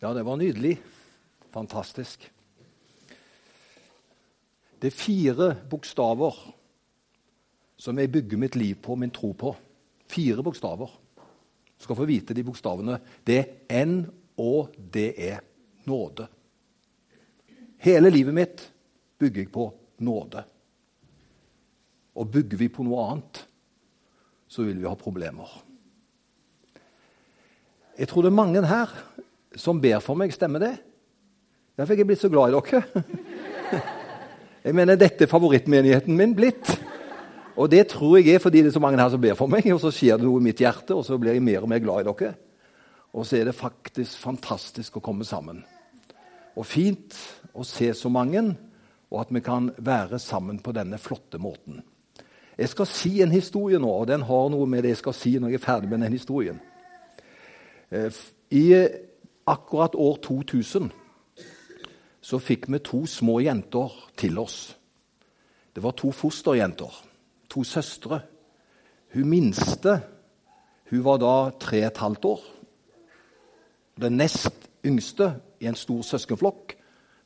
Ja, det var nydelig. Fantastisk. Det er fire bokstaver som jeg bygger mitt liv på, min tro på. Fire bokstaver. Du skal få vite de bokstavene. Det er N, og det er nåde. Hele livet mitt bygger jeg på nåde. Og bygger vi på noe annet, så vil vi ha problemer. Jeg tror det er mange her som ber for meg. Stemmer det? Derfor er jeg blitt så glad i dere. Jeg mener, Dette er favorittmenigheten min blitt. Og det tror jeg er fordi det er så mange her som ber for meg, og så skjer det noe i mitt hjerte, og så blir jeg mer og mer glad i dere. Og så er det faktisk fantastisk å komme sammen. Og fint å se så mange, og at vi kan være sammen på denne flotte måten. Jeg skal si en historie nå, og den har noe med det jeg skal si når jeg er ferdig med den historien. Eh, I akkurat år 2000 så fikk vi to små jenter til oss. Det var to fosterjenter, to søstre. Hun minste hun var da tre og et halvt år. Den nest yngste i en stor søskenflokk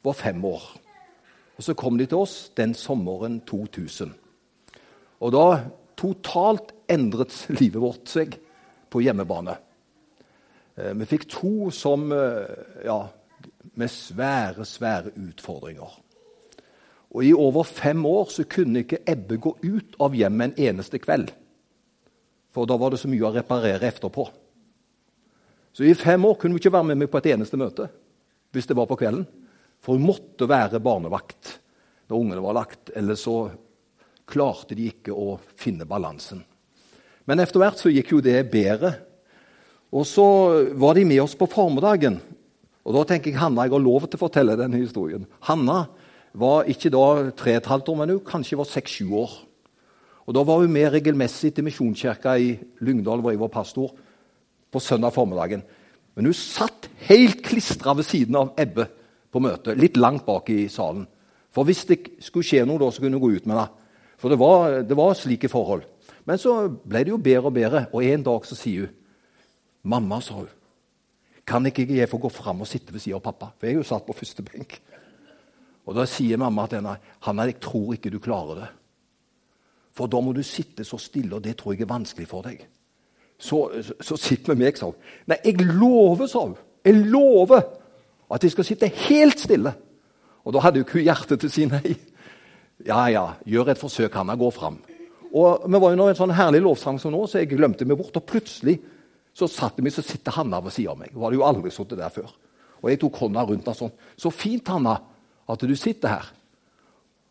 var fem år. Og Så kom de til oss den sommeren 2000. Og da totalt endret livet vårt seg på hjemmebane. Eh, vi fikk to som eh, ja, med svære, svære utfordringer. Og I over fem år så kunne ikke Ebbe gå ut av hjemmet en eneste kveld. For da var det så mye å reparere etterpå. Så i fem år kunne hun ikke være med meg på et eneste møte hvis det var på kvelden. For hun måtte være barnevakt når ungene var lagt. Eller så klarte de ikke å finne balansen. Men etter hvert så gikk jo det bedre. Og så var de med oss på formiddagen og Da tenker jeg Hanna, jeg har lov til å fortelle denne historien. Hanna var ikke da tre og et halvt år, men hun kanskje var seks-sju år. Og Da var hun med regelmessig til Misjonskirka i Lyngdal, hvor jeg var pastor, på søndag formiddagen. Men hun satt helt klistra ved siden av Ebbe på møtet, litt langt bak i salen. For hvis det skulle skje noe da, så kunne hun gå ut med det. For det var, det var slike forhold. Men så ble det jo bedre og bedre, og en dag så sier hun Mamma, sa hun. Kan ikke jeg få gå fram og sitte ved siden av pappa? For jeg er jo satt på første benk. Og Da sier mamma til henne Hanna, jeg tror ikke du klarer det. For da må du sitte så stille, og det tror jeg er vanskelig for deg. Så, så, så sitt med meg, sa hun. Nei, jeg lover, sa hun. Jeg lover at jeg skal sitte helt stille. Og da hadde jo ikke hun hjerte til å si nei. Ja, ja, gjør et forsøk, Hanna. Gå fram. Og Vi var jo nå en sånn herlig lovsang som nå, så jeg glemte meg bort. Og plutselig så satt meg, så sitter Hanna ved siden av meg. Hun hadde jo aldri sittet der før. Og jeg tok hånda rundt henne sånn. 'Så fint, Hanna, at du sitter her.'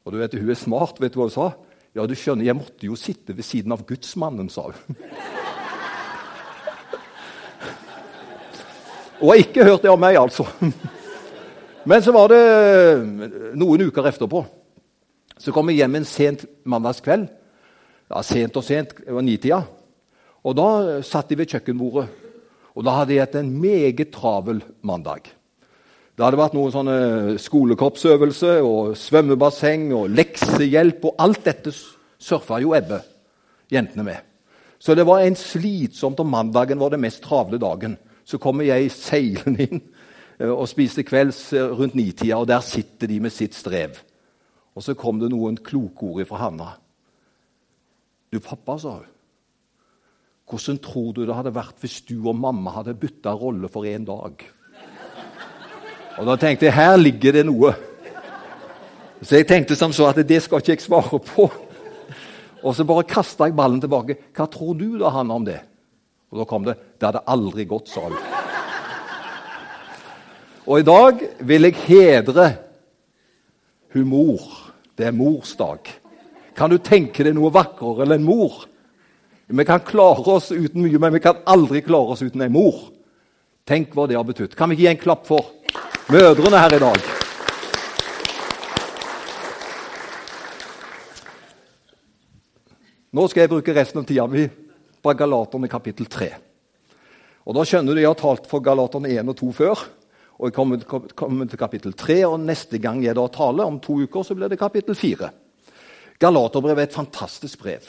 Og du vet, Hun er smart. Vet du hva hun sa? 'Ja, du skjønner, jeg måtte jo sitte ved siden av gudsmannen', sa hun. Og har ikke hørt det av meg, altså. Men så var det noen uker etterpå. Så kom jeg hjem en sent mandagskveld. Ja, Sent og sent, det var nitida. Og Da satt de ved kjøkkenbordet, og da hadde de hatt en meget travel mandag. Det hadde vært noen sånne skolekorpsøvelse og svømmebasseng og leksehjelp. Og alt dette surfa jo Ebbe, jentene, med. Så det var en slitsomt, og mandagen var den mest travle dagen. Så kommer jeg seilende inn eh, og spiste kvelds eh, rundt nitida, og der sitter de med sitt strev. Og så kom det noen kloke ord fra Hanna. Du, pappa, sa hun. Hvordan tror du det hadde vært hvis du og mamma hadde bytta rolle for en dag? Og Da tenkte jeg her ligger det noe. Så jeg tenkte som så at det skal ikke jeg svare på. Og så bare kasta jeg ballen tilbake. Hva tror du da, Hanna, om det? Og da kom det Det hadde aldri gått, sa hun. Og i dag vil jeg hedre humor. Det er morsdag. Kan du tenke deg noe vakrere enn en mor? Vi kan klare oss uten mye, men vi kan aldri klare oss uten ei mor. Tenk hva det har betydd. Kan vi gi en klapp for mødrene her i dag? Nå skal jeg bruke resten av tida mi på Galaterne kapittel 3. Og Da skjønner du jeg har talt for Galaterne 1 og 2 før. Og jeg kommer til kapittel 3, og neste gang jeg da taler, om to uker, så blir det kapittel 4. Galaterbrevet er et fantastisk brev.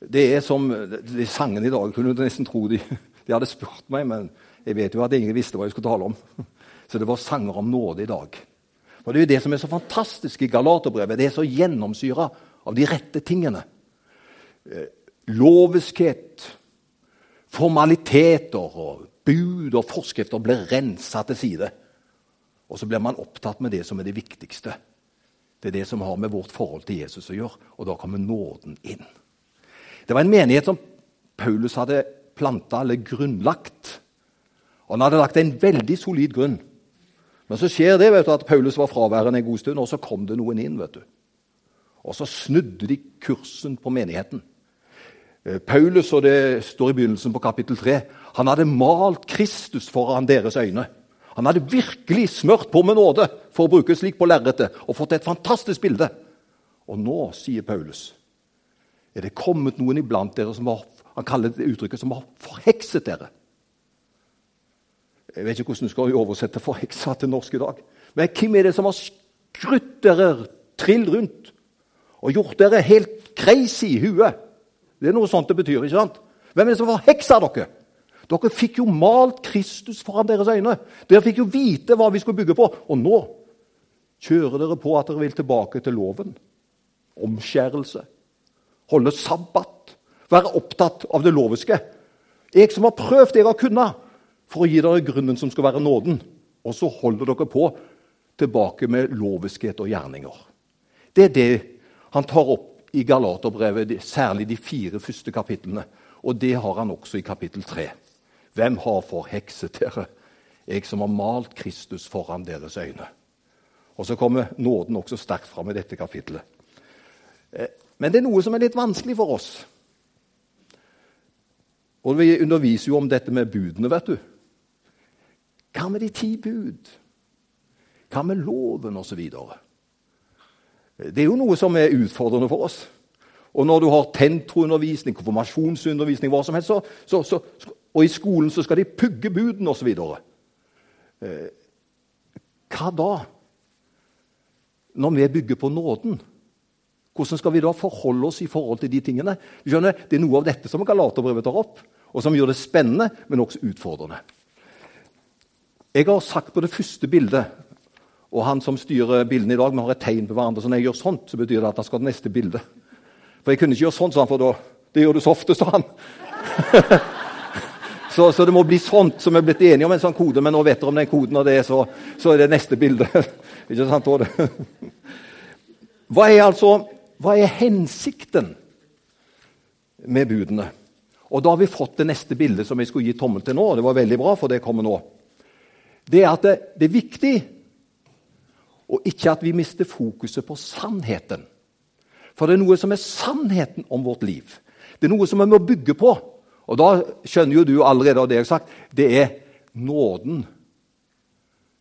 Det er som de sangene i dag kunne du nesten tro de De hadde spurt meg, men jeg vet jo at ingen visste hva jeg skulle tale om. Så det var sanger om nåde i dag. Og Det er jo det som er så fantastisk i Galaterbrevet. Det er så gjennomsyra av de rette tingene. Eh, loviskhet, formaliteter og bud og forskrifter blir rensa til side. Og så blir man opptatt med det som er det viktigste. Det er det som har med vårt forhold til Jesus å gjøre. Og da kommer nåden inn. Det var en menighet som Paulus hadde planta eller grunnlagt. Og Han hadde lagt en veldig solid grunn. Men så skjer det vet du, at Paulus var fraværende en god stund, og så kom det noen inn. vet du. Og så snudde de kursen på menigheten. Eh, Paulus, og det står i begynnelsen på kapittel 3, han hadde malt Kristus foran deres øyne. Han hadde virkelig smørt på med nåde, for å bruke slik på lerretet, og fått et fantastisk bilde. Og nå, sier Paulus, er det kommet noen iblant dere som har han kaller det uttrykket som har forhekset dere. Jeg vet ikke hvordan du skal oversette 'forheksa' til norsk i dag. Men hvem er det som har skrutt dere trill rundt og gjort dere helt crazy i huet? Det er noe sånt det betyr. ikke sant? Hvem er det som har heksa dere? Dere fikk jo malt Kristus foran deres øyne. Dere fikk jo vite hva vi skulle bygge på. Og nå kjører dere på at dere vil tilbake til loven. Omskjærelse. Holde sabbat. Være opptatt av det loviske. Jeg som har prøvd det jeg har kunnet, for å gi dere grunnen som skal være nåden. Og så holder dere på tilbake med loviskhet og gjerninger. Det er det han tar opp i Galaterbrevet, særlig de fire første kapitlene. Og det har han også i kapittel tre. Hvem har forhekset dere? Jeg som har malt Kristus foran deres øyne. Og så kommer nåden også sterkt fram i dette kapittelet. Men det er noe som er litt vanskelig for oss. Og Vi underviser jo om dette med budene, vet du. Hva med de ti bud? Hva med loven osv.? Det er jo noe som er utfordrende for oss. Og når du har tentroundervisning, konfirmasjonsundervisning, hva som helst, så, så, så, og i skolen så skal de pugge budene osv. Eh, hva da? Når vi bygger på nåden? Hvordan skal vi da forholde oss i forhold til de tingene? Du skjønner, Det er noe av dette som Galaterbrevet tar opp, og som gjør det spennende, men også utfordrende. Jeg har sagt på det første bildet, og han som styrer bildene i dag, vi har et tegn på hverandre, så når jeg gjør sånt, så betyr det at han skal det neste bildet. For jeg kunne ikke gjøre sånn, sa han, for da, det gjør du så ofte, sa han. så, så, det må bli sånt som vi er blitt enige om en sånn kode, men nå vet dere om den koden, og det er så, så er det neste bilde. ikke sant, Tore? Hva er altså hva er hensikten med budene? Og Da har vi fått det neste bildet som jeg skulle gi tommel til nå. Det var veldig bra, for det kommer nå. Det er at det, det er viktig og ikke at vi mister fokuset på sannheten. For det er noe som er sannheten om vårt liv. Det er noe som vi må bygge på. Og da skjønner jo du allerede av det jeg har sagt, det er nåden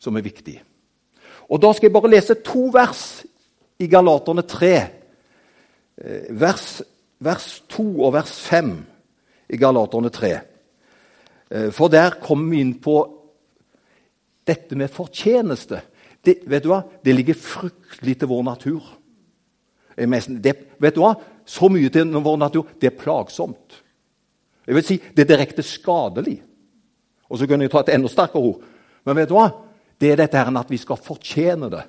som er viktig. Og Da skal jeg bare lese to vers i Galaterne 3, Eh, vers, vers 2 og vers 5 i Galaterne 3. Eh, for der kommer vi inn på dette med fortjeneste. Det, vet du hva? det ligger fryktelig til vår natur. Det, vet du hva? Så mye til vår natur. Det er plagsomt. Jeg vil si, Det er direkte skadelig. Og så kunne jeg ta et enda sterkere ord. Men vet du hva? det er dette her at vi skal fortjene det.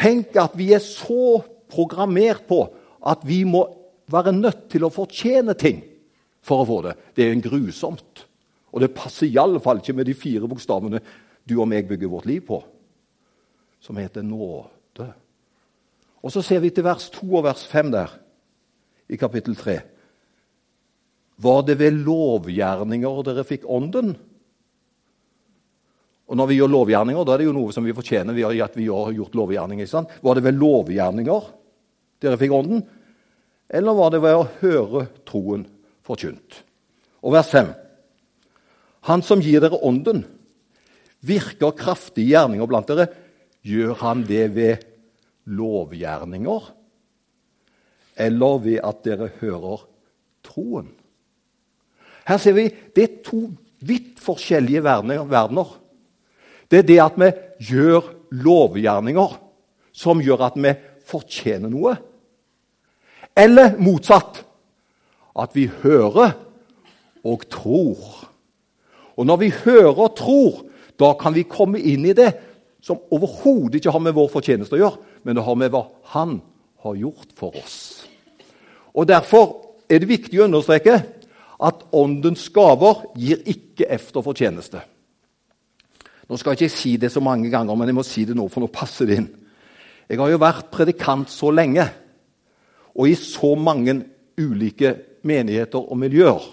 Tenk at vi er så programmert på at vi må være nødt til å fortjene ting for å få det. Det er en grusomt. Og det passer iallfall ikke med de fire bokstavene du og meg bygger vårt liv på, som heter nåde. Og så ser vi til vers 2 og vers 5 der, i kapittel 3. Var det ved lovgjerninger dere fikk ånden? Og Når vi gjør lovgjerninger, da er det jo noe som vi fortjener. Har, at vi har gjort lovgjerninger, ikke sant? Var det ved lovgjerninger dere fikk Ånden? Eller var det ved å høre troen forkynt? Og vers 5. Han som gir dere Ånden, virker kraftige gjerninger blant dere. Gjør han det ved lovgjerninger? Eller ved at dere hører troen? Her ser vi det er to vidt forskjellige verdener. Det er det at vi gjør lovgjerninger som gjør at vi fortjener noe. Eller motsatt. At vi hører og tror. Og når vi hører og tror, da kan vi komme inn i det som overhodet ikke har med vår fortjeneste å gjøre, men det har med hva Han har gjort for oss. Og Derfor er det viktig å understreke at åndens gaver gir ikke efter fortjeneste. Nå skal jeg ikke si det så mange ganger, men jeg må si det nå, for nå passer det inn. Jeg har jo vært predikant så lenge, og i så mange ulike menigheter og miljøer.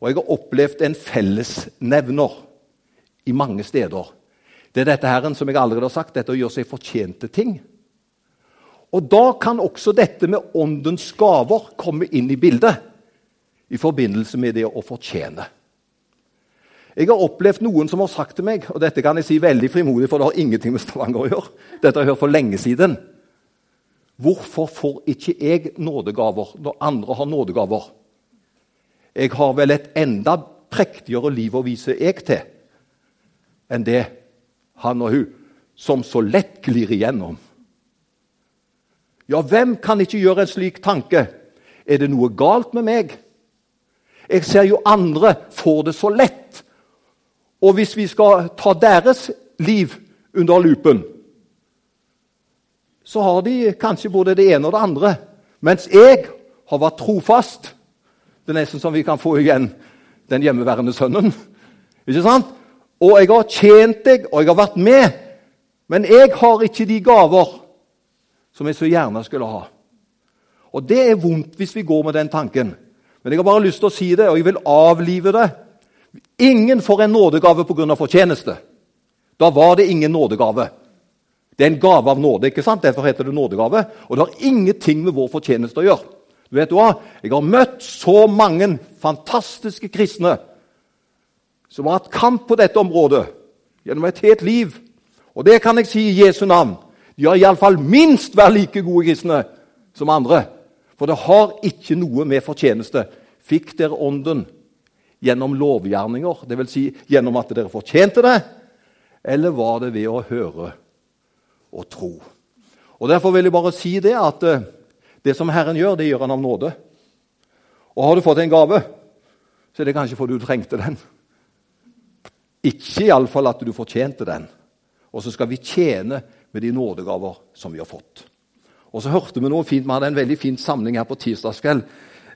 Og jeg har opplevd en fellesnevner i mange steder. Det er dette her, som jeg allerede har sagt, dette å gjøre seg fortjente ting. Og Da kan også dette med åndens gaver komme inn i bildet i forbindelse med det å fortjene. Jeg har opplevd noen som har sagt til meg, og dette kan jeg si veldig frimodig, for det har ingenting med Stavanger å gjøre. Dette har jeg hørt for lenge siden. Hvorfor får ikke jeg nådegaver når andre har nådegaver? Jeg har vel et enda prektigere liv å vise jeg til enn det han og hun som så lett glir igjennom. Ja, hvem kan ikke gjøre en slik tanke? Er det noe galt med meg? Jeg ser jo andre får det så lett. Og hvis vi skal ta deres liv under lupen, så har de kanskje både det ene og det andre. Mens jeg har vært trofast. Det er nesten som vi kan få igjen den hjemmeværende sønnen. Ikke sant? Og jeg har tjent deg, og jeg har vært med. Men jeg har ikke de gaver som jeg så gjerne skulle ha. Og det er vondt hvis vi går med den tanken. Men jeg har bare lyst til å si det, og jeg vil avlive det. Ingen får en nådegave pga. fortjeneste. Da var det ingen nådegave. Det er en gave av nåde. ikke sant? Derfor heter det nådegave. Og det har ingenting med vår fortjeneste å gjøre. Du vet hva? Jeg har møtt så mange fantastiske kristne som har hatt kamp på dette området gjennom et helt liv. Og det kan jeg si i Jesu navn. De har iallfall minst vært like gode kristne som andre. For det har ikke noe med fortjeneste. Fikk dere Ånden gjennom lovgjerninger, dvs. Si gjennom at dere fortjente det, eller var det ved å høre og tro? Og Derfor vil jeg bare si det at eh, det som Herren gjør, det gjør Han av nåde. Og har du fått en gave, så er det kanskje fordi du trengte den. Ikke iallfall at du fortjente den. Og så skal vi tjene med de nådegaver som vi har fått. Og så hørte vi noe fint, Vi hadde en veldig fin samling her på tirsdagskveld.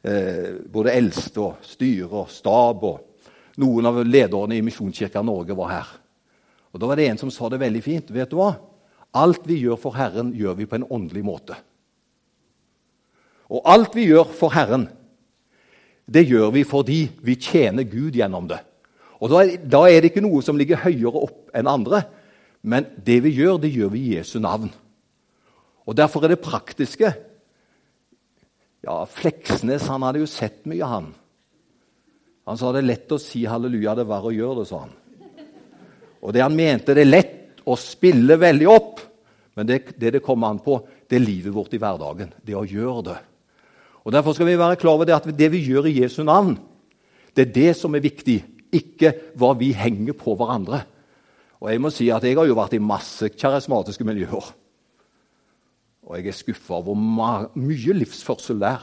Eh, både eldste og styre og stab og noen av lederne i Misjonskirka Norge var her. Og Da var det en som sa det veldig fint. Vet du hva? Alt vi gjør for Herren, gjør vi på en åndelig måte. Og alt vi gjør for Herren, det gjør vi fordi vi tjener Gud gjennom det. Og Da da er det ikke noe som ligger høyere opp enn andre, men det vi gjør, det gjør vi i Jesu navn. Og Derfor er det praktiske ja, Fleksnes han hadde jo sett mye, han. Han sa det er lett å si halleluja, det var å gjøre det, sa han. Og det han mente, det er lett å spille veldig opp, men det det, det kommer an på, det er livet vårt i hverdagen. Det å gjøre det. Og Derfor skal vi være klar over det at det vi gjør i Jesu navn, det er det som er viktig, ikke hva vi henger på hverandre. Og Jeg må si at jeg har jo vært i masse karismatiske miljøer. Og jeg er skuffa over mye livsførsel der.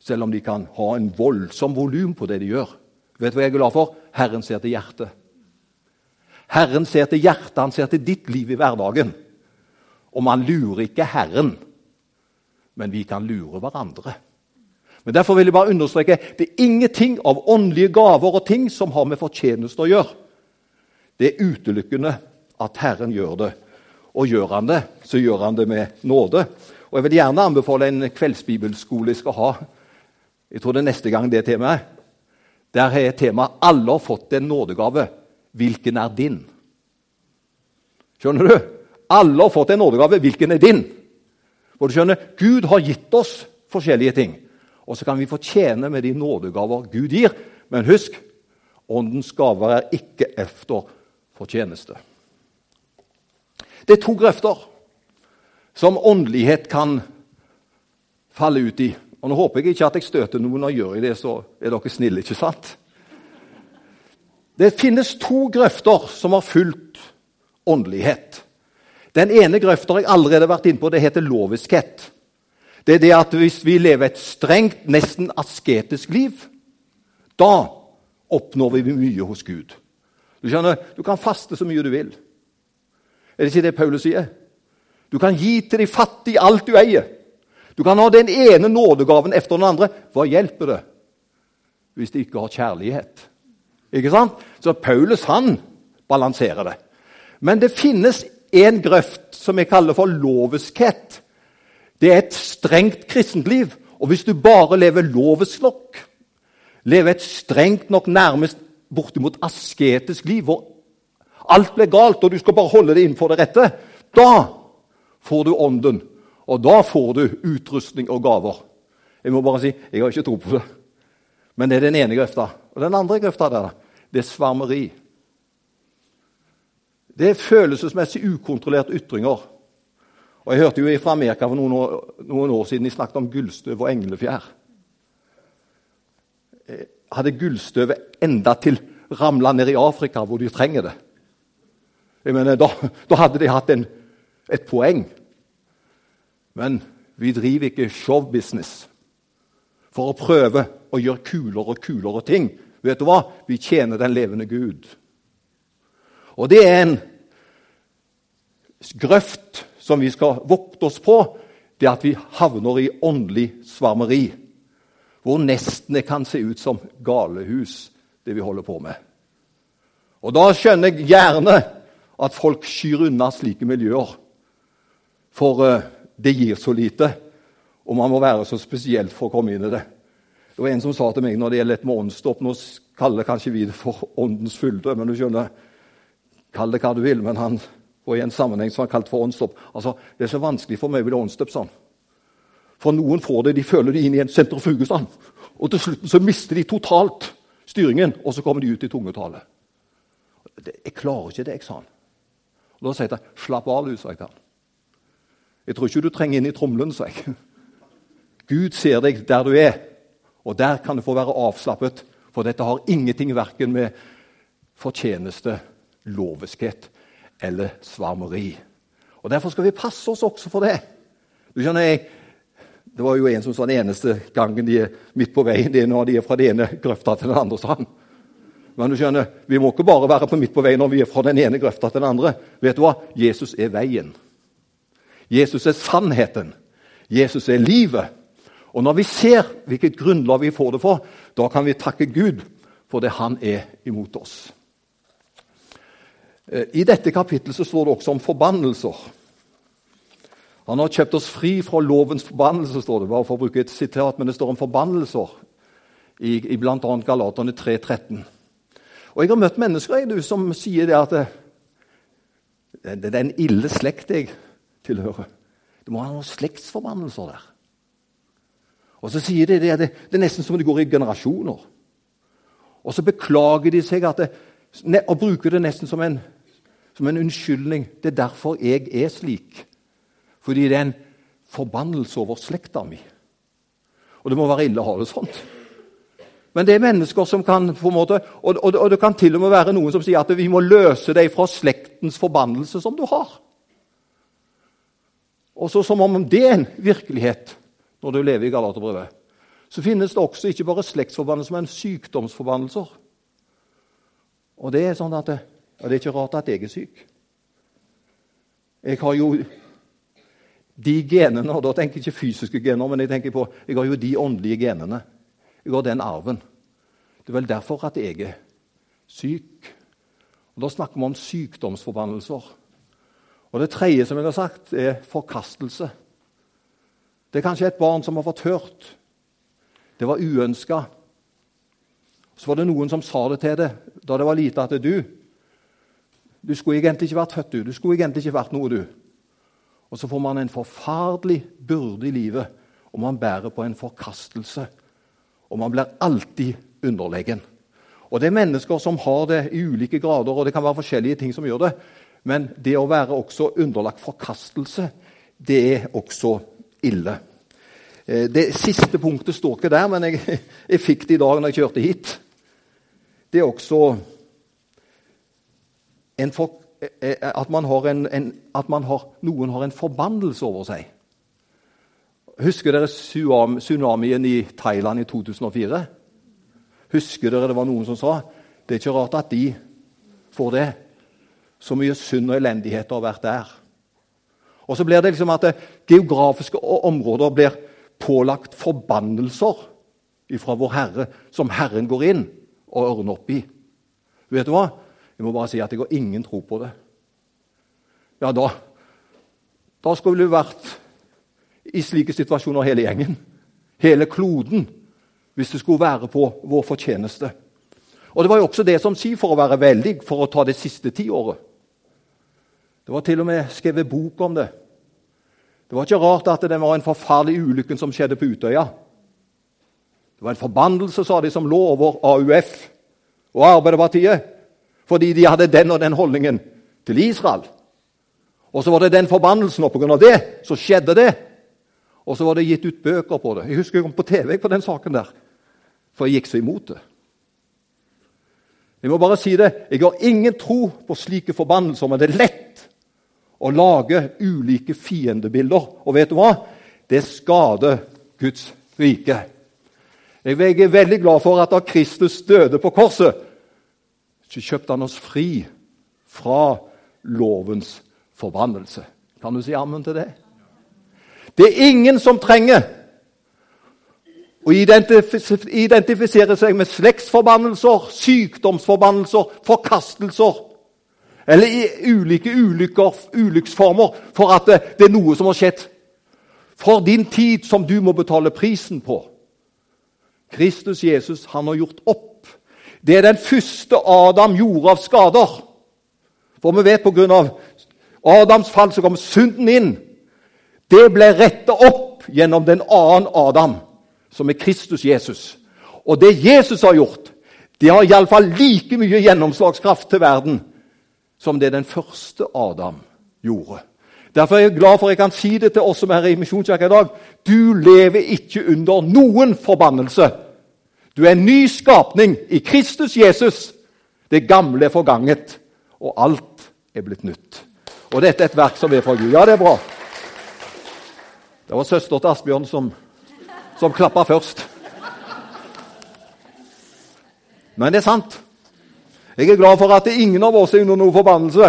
Selv om de kan ha en voldsom volum på det de gjør. Vet du hva jeg er glad for? Herren ser til hjertet. Herren ser til hjertet, han ser til ditt liv i hverdagen. Og man lurer ikke Herren, men vi kan lure hverandre. Men Derfor vil jeg bare understreke det er ingenting av åndelige gaver og ting som har med fortjeneste å gjøre. Det er utelukkende at Herren gjør det. Og gjør han det, så gjør han det med nåde. Og Jeg vil gjerne anbefale en kveldsbibelskole jeg skal ha. Jeg tror det er neste gang det temaet. Der er temaet 'Alle har fått en nådegave. Hvilken er din?' Skjønner du? Alle har fått en nådegave. Hvilken er din? For du skjønner, Gud har gitt oss forskjellige ting. Og så kan vi fortjene med de nådegaver Gud gir. Men husk, åndens gaver er ikke efter fortjeneste. Det er to grøfter som åndelighet kan falle ut i. Og Nå håper jeg ikke at jeg støter noen, og gjør jeg det, så er dere snille. ikke sant? Det finnes to grøfter som har fulgt åndelighet. Den ene grøfta jeg allerede har vært inne på, det heter loviskhet. Det er det at hvis vi lever et strengt, nesten asketisk liv, Da oppnår vi mye hos Gud. Du skjønner, du kan faste så mye du vil. Er det ikke det Paulus sier? Du kan gi til de fattige alt du eier. Du kan ha den ene nådegaven efter den andre. Hva hjelper det hvis de ikke har kjærlighet? Ikke sant? Så Paulus han balanserer det. Men det finnes en grøft som jeg kaller for loviskhet. Det er et strengt kristent liv. Og hvis du bare lever lovisk nok, lever et strengt nok, nærmest bortimot asketisk liv, hvor alt blir galt, og du skal bare holde det innenfor det rette, da får du ånden. Og da får du utrustning og gaver. Jeg må bare si jeg har ikke tro på det. Men det er den ene grøfta. Og den andre grøfta der, det er svarmeri. Det er følelsesmessig ukontrollerte ytringer. Og Jeg hørte jo fra Amerika for noen år, noen år siden de snakket om gullstøv og englefjær. Eh, hadde gullstøvet enda til ramla ned i Afrika, hvor de trenger det? Jeg mener, Da, da hadde de hatt en, et poeng. Men vi driver ikke showbusiness for å prøve å gjøre kulere og kulere ting. Vet du hva? Vi tjener den levende Gud. Og det er en grøft som vi skal vokte oss på, det at vi havner i åndelig svarmeri. Hvor nesten det kan se ut som galehus, det vi holder på med. Og Da skjønner jeg gjerne at folk skyr unna slike miljøer. For uh, det gir så lite, og man må være så spesiell for å komme inn i det. Det var En som sa til meg når det gjelder et med åndsdåp Nå kaller kanskje vi det for åndens fylde, men du skjønner, kall det hva du vil. men han var i en sammenheng som han kalte for åndsdåp. Altså, det er så vanskelig for meg å bli åndsdøpt sånn. For noen får det, de føler det inn i en sentrifugestand. Og til slutten så mister de totalt styringen, og så kommer de ut i tungetale. Jeg klarer ikke det, jeg, sa han. Og Da sier jeg 'slapp av, du', sa jeg til ham. Jeg tror ikke du trenger inn i tromlen, sa jeg. Gud ser deg der du er, og der kan du få være avslappet. For dette har ingenting verken med fortjeneste, loveskhet eller svarmeri. Og Derfor skal vi passe oss også for det. Du skjønner, jeg, Det var jo en som sa den eneste gangen de er midt på veien, det er når de er fra den ene grøfta til den andre. sa han. Men du skjønner, vi må ikke bare være på midt på veien når vi er fra den ene grøfta til den andre. Vet du hva? Jesus er veien. Jesus er sannheten. Jesus er livet. Og når vi ser hvilket grunnlag vi får det for, da kan vi takke Gud for det han er imot oss. Eh, I dette kapittelet så står det også om forbannelser. Han har kjøpt oss fri fra lovens forbannelse, står det. bare for å bruke et sitat, Men det står om forbannelser i, i bl.a. Galaterne 3.13. Og Jeg har møtt mennesker du, som sier det at det, det, er en ille slekt jeg tilhører. Det må være noen slektsforbannelser der. Og så sier de det, det, det er nesten som det går i generasjoner. Og så beklager de seg det, og bruker det nesten som en som en unnskyldning. Det er derfor jeg er slik. Fordi det er en forbannelse over slekta mi. Og det må være ille å ha det sånt. Men det er mennesker som kan på en måte, og, og, og, det kan til og med være noen som sier at vi må løse deg fra slektens forbannelse som du har. Og så Som om det er en virkelighet når du lever i Galaterbrevet. Så finnes det også ikke bare slektsforbannelser, men sykdomsforbannelser. Og det er sånn at det, ja, det er ikke rart at jeg er syk. Jeg har jo de genene, og da tenker jeg ikke fysiske gener, men jeg tenker på, jeg har jo de åndelige genene. Jeg har den arven. Det er vel derfor at jeg er syk. Og Da snakker vi om sykdomsforbannelser. Og Det tredje som jeg har sagt, er forkastelse. Det er kanskje et barn som har fått hørt. Det var uønska. Så var det noen som sa det til det da det var lite, at du du skulle egentlig ikke vært født, du. Du skulle egentlig ikke vært noe, du. Og så får man en forferdelig byrde i livet, og man bærer på en forkastelse. Og man blir alltid underlegen. Og Det er mennesker som har det i ulike grader, og det kan være forskjellige ting som gjør det. Men det å være også underlagt forkastelse, det er også ille. Eh, det siste punktet står ikke der, men jeg, jeg fikk det i dag når jeg kjørte hit. Det er også for, eh, eh, at, man en, en, at man har, noen har en forbannelse over seg. Husker dere tsunamien i Thailand i 2004? Husker dere det var noen som sa det er ikke rart at de får det. Så mye synd og elendighet har vært der. Og så blir det liksom at det geografiske områder blir pålagt forbannelser fra vår Herre, som Herren går inn og ordner opp i. Vet du hva? Jeg må bare si at jeg har ingen tro på det. Ja, da, da skulle du vært i slike situasjoner hele gjengen. Hele kloden. Hvis det skulle være på vår fortjeneste. Og Det var jo også det som sier for å være veldig, for å ta det siste tiåret. Det var til og med skrevet bok om det. Det var ikke rart at det var en forferdelig ulykke som skjedde på Utøya. Det var en forbannelse, sa de, som lå over AUF og Arbeiderpartiet fordi de hadde den og den holdningen til Israel. Og så var det den forbannelsen, og pga. det så skjedde det. Og så var det gitt ut bøker på det. Jeg husker jeg kom på TV på den saken der, for jeg gikk så imot det. Jeg må bare si det. Jeg har ingen tro på slike forbannelser, men det er lett å lage ulike fiendebilder. Og vet du hva? Det skader Guds rike. Jeg er veldig glad for at da Kristus døde på korset, så kjøpte han oss fri fra lovens forbannelse. Kan du si ammen til det? Det er ingen som trenger å identifisere seg med slektsforbannelser, sykdomsforbannelser, forkastelser eller i ulike ulykker, ulykksformer for at det er noe som har skjedd. For din tid som du må betale prisen på. Kristus Jesus han har gjort opp. Det er den første Adam gjorde av skader. For vi vet pga. Adams fall så kom synden inn. Det ble retta opp gjennom den annen Adam, som er Kristus Jesus. Og det Jesus har gjort, det har iallfall like mye gjennomslagskraft til verden som det den første Adam gjorde. Derfor er jeg glad for at jeg kan si det til oss som er i Misjonskirka i dag. Du lever ikke under noen forbannelse. Du er en ny skapning i Kristus Jesus. Det gamle er forganget, og alt er blitt nytt. Og dette er et verk som er fra Gud. Ja, det er bra. Det var søster til Asbjørn som, som klappa først. Men det er sant. Jeg er glad for at ingen av oss er under noen forbannelse.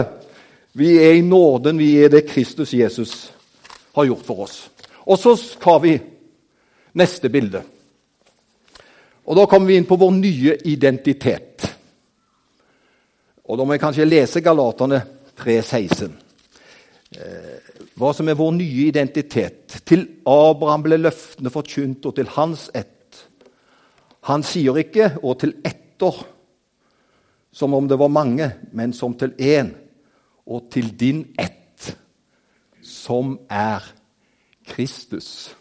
Vi er i nåden. Vi er det Kristus Jesus har gjort for oss. Og så tar vi neste bilde. Og Da kommer vi inn på vår nye identitet. Og Da må jeg kanskje lese Galaterne 3,16. Hva som er vår nye identitet. Til Abraham ble løftene forkynt, og til hans ett. Han sier ikke 'og til etter', som om det var mange, men som til én. Og til din ett, som er Kristus.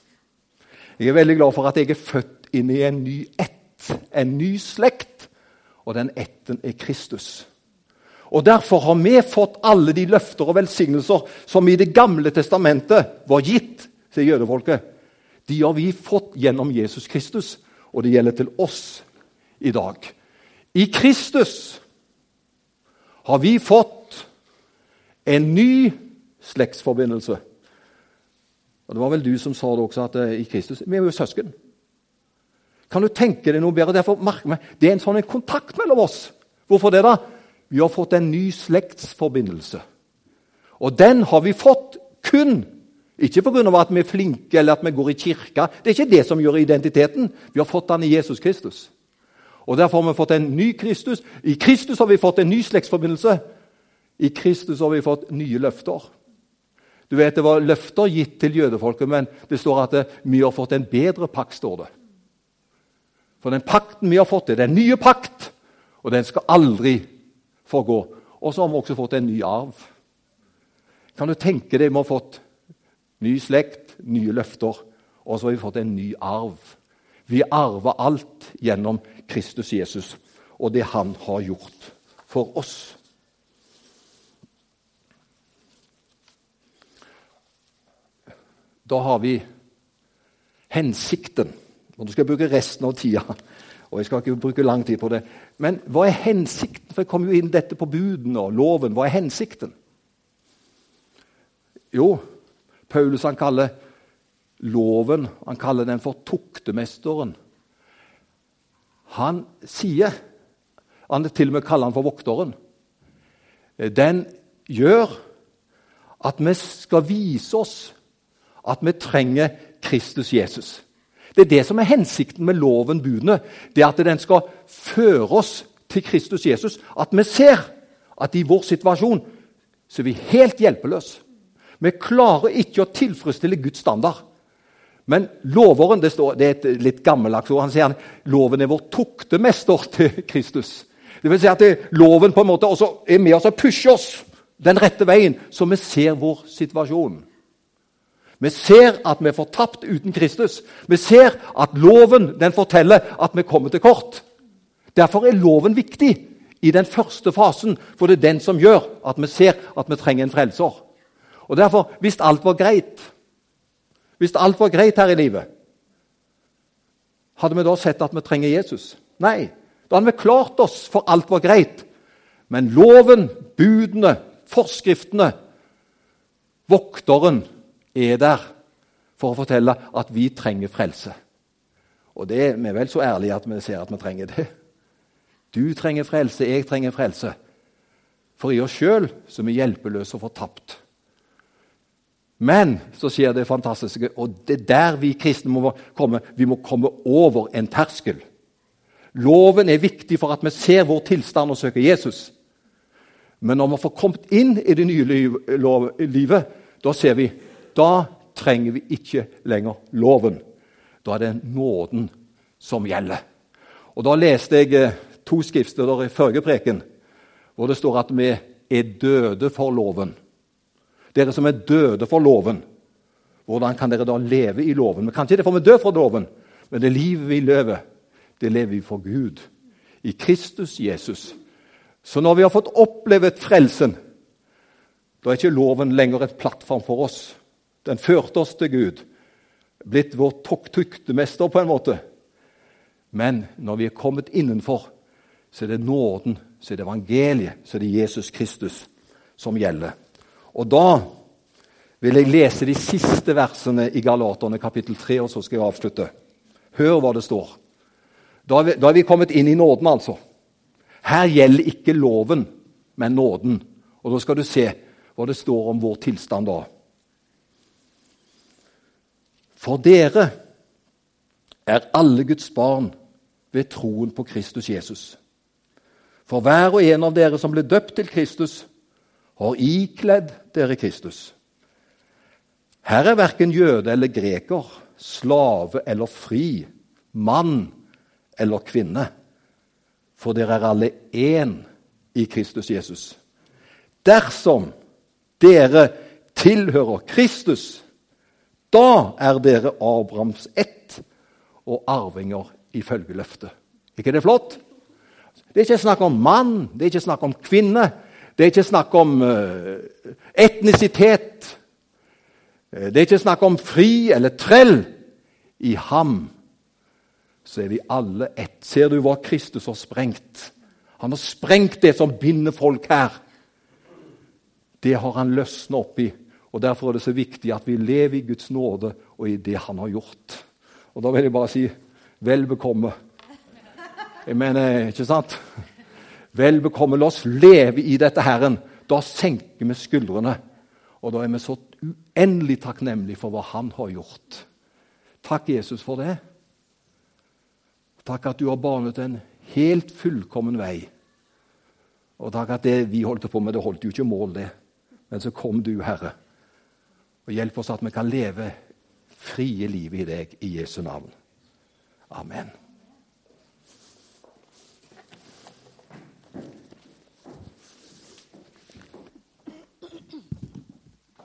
Jeg er veldig glad for at jeg er født inn i en ny ett, en ny slekt. Og den etten er Kristus. Og Derfor har vi fått alle de løfter og velsignelser som i Det gamle testamentet var gitt til jødefolket. De har vi fått gjennom Jesus Kristus, og det gjelder til oss i dag. I Kristus har vi fått en ny slektsforbindelse. Og Det var vel du som sa det også, at eh, i Kristus Vi er jo søsken. Kan du tenke deg noe bedre? Derfor merker vi, Det er en sånn kontakt mellom oss. Hvorfor det? da? Vi har fått en ny slektsforbindelse. Og den har vi fått kun ikke pga. at vi er flinke eller at vi går i kirka. Det er ikke det som gjør identiteten. Vi har fått den i Jesus Kristus. Og Derfor har vi fått en ny Kristus. I Kristus har vi fått en ny slektsforbindelse. I Kristus har vi fått nye løfter. Du vet, Det var løfter gitt til jødefolket, men det står at vi har fått en bedre pakt. står det. For den pakten vi har fått, er den nye pakt, og den skal aldri forgå. Og så har vi også fått en ny arv. Kan du tenke deg vi har fått ny slekt, nye løfter, og så har vi fått en ny arv. Vi arver alt gjennom Kristus Jesus og det han har gjort for oss. Da har vi hensikten. Og Du skal bruke resten av tida og jeg skal ikke bruke lang tid på det. Men hva er hensikten? For jeg kom jo inn dette på budene og loven. Hva er hensikten? Jo, Paulus han kaller loven han kaller den for tuktemesteren. han sier Han til og med kaller han for vokteren. Den gjør at vi skal vise oss at vi trenger Kristus Jesus. Det er det som er hensikten med loven, budene. Det at den skal føre oss til Kristus Jesus. At vi ser at i vår situasjon så er vi helt hjelpeløse. Vi klarer ikke å tilfredsstille Guds standard. Men loveren det, står, det er et litt gammeldags ord. Han sier at loven er vår tuktemester til Kristus. Det vil si at det, loven på en måte også er med oss og pusher oss den rette veien, så vi ser vår situasjon. Vi ser at vi er fortapt uten Kristus. Vi ser at loven den forteller at vi kommer til kort. Derfor er loven viktig i den første fasen, for det er den som gjør at vi ser at vi trenger en frelser. Og derfor, Hvis alt var greit, hvis alt var greit her i livet, hadde vi da sett at vi trenger Jesus? Nei. Da hadde vi klart oss, for alt var greit. Men loven, budene, forskriftene, vokteren, er der for å fortelle at vi trenger frelse. Og det er vi er vel så ærlige at vi ser at vi trenger det. Du trenger frelse, jeg trenger frelse. For i oss sjøl er vi hjelpeløse og fortapt. Men så skjer det fantastiske, og det er der vi kristne må komme. Vi må komme over en terskel. Loven er viktig for at vi ser vår tilstand og søker Jesus. Men når vi får kommet inn i det nye livet, da ser vi da trenger vi ikke lenger loven. Da er det nåden som gjelder. Og Da leste jeg eh, to skriftsteder i forrige preken hvor det står at vi er døde for loven. Dere som er døde for loven, hvordan kan dere da leve i loven? Men Kanskje det får vi dø for loven, men det livet vi lever, det lever vi for Gud. I Kristus Jesus. Så når vi har fått opplevd frelsen, da er ikke loven lenger et plattform for oss. Den førte oss til Gud. Blitt vår tuktemester på en måte. Men når vi er kommet innenfor, så er det nåden, så er det evangeliet, så er det Jesus Kristus som gjelder. Og da vil jeg lese de siste versene i Galaterne kapittel 3, og så skal jeg avslutte. Hør hva det står. Da er, vi, da er vi kommet inn i nåden, altså. Her gjelder ikke loven, men nåden. Og da skal du se hva det står om vår tilstand da. For dere er alle Guds barn ved troen på Kristus Jesus. For hver og en av dere som ble døpt til Kristus, har ikledd dere Kristus. Her er verken jøde eller greker, slave eller fri, mann eller kvinne. For dere er alle én i Kristus Jesus. Dersom dere tilhører Kristus, da er dere Abrahams ett og arvinger ifølge løftet. ikke det flott? Det er ikke snakk om mann, det er ikke snakk om kvinne. Det er ikke snakk om uh, etnisitet. Eh, det er ikke snakk om fri eller trell. I ham så er vi alle ett. Ser du hva Kristus har sprengt? Han har sprengt det som binder folk her. Det har han løsna opp i. Og Derfor er det så viktig at vi lever i Guds nåde og i det han har gjort. Og Da vil jeg bare si vel bekomme. Jeg mener, ikke sant? Vel bekomme. La oss leve i dette Herren. Da senker vi skuldrene. Og da er vi så uendelig takknemlige for hva Han har gjort. Takk, Jesus, for det. Takk at du har banet en helt fullkommen vei. Og takk at det vi holdt på med, det holdt jo ikke mål, det. Men så kom du, Herre, og hjelp oss at vi kan leve frie liv i deg i Jesu navn. Amen.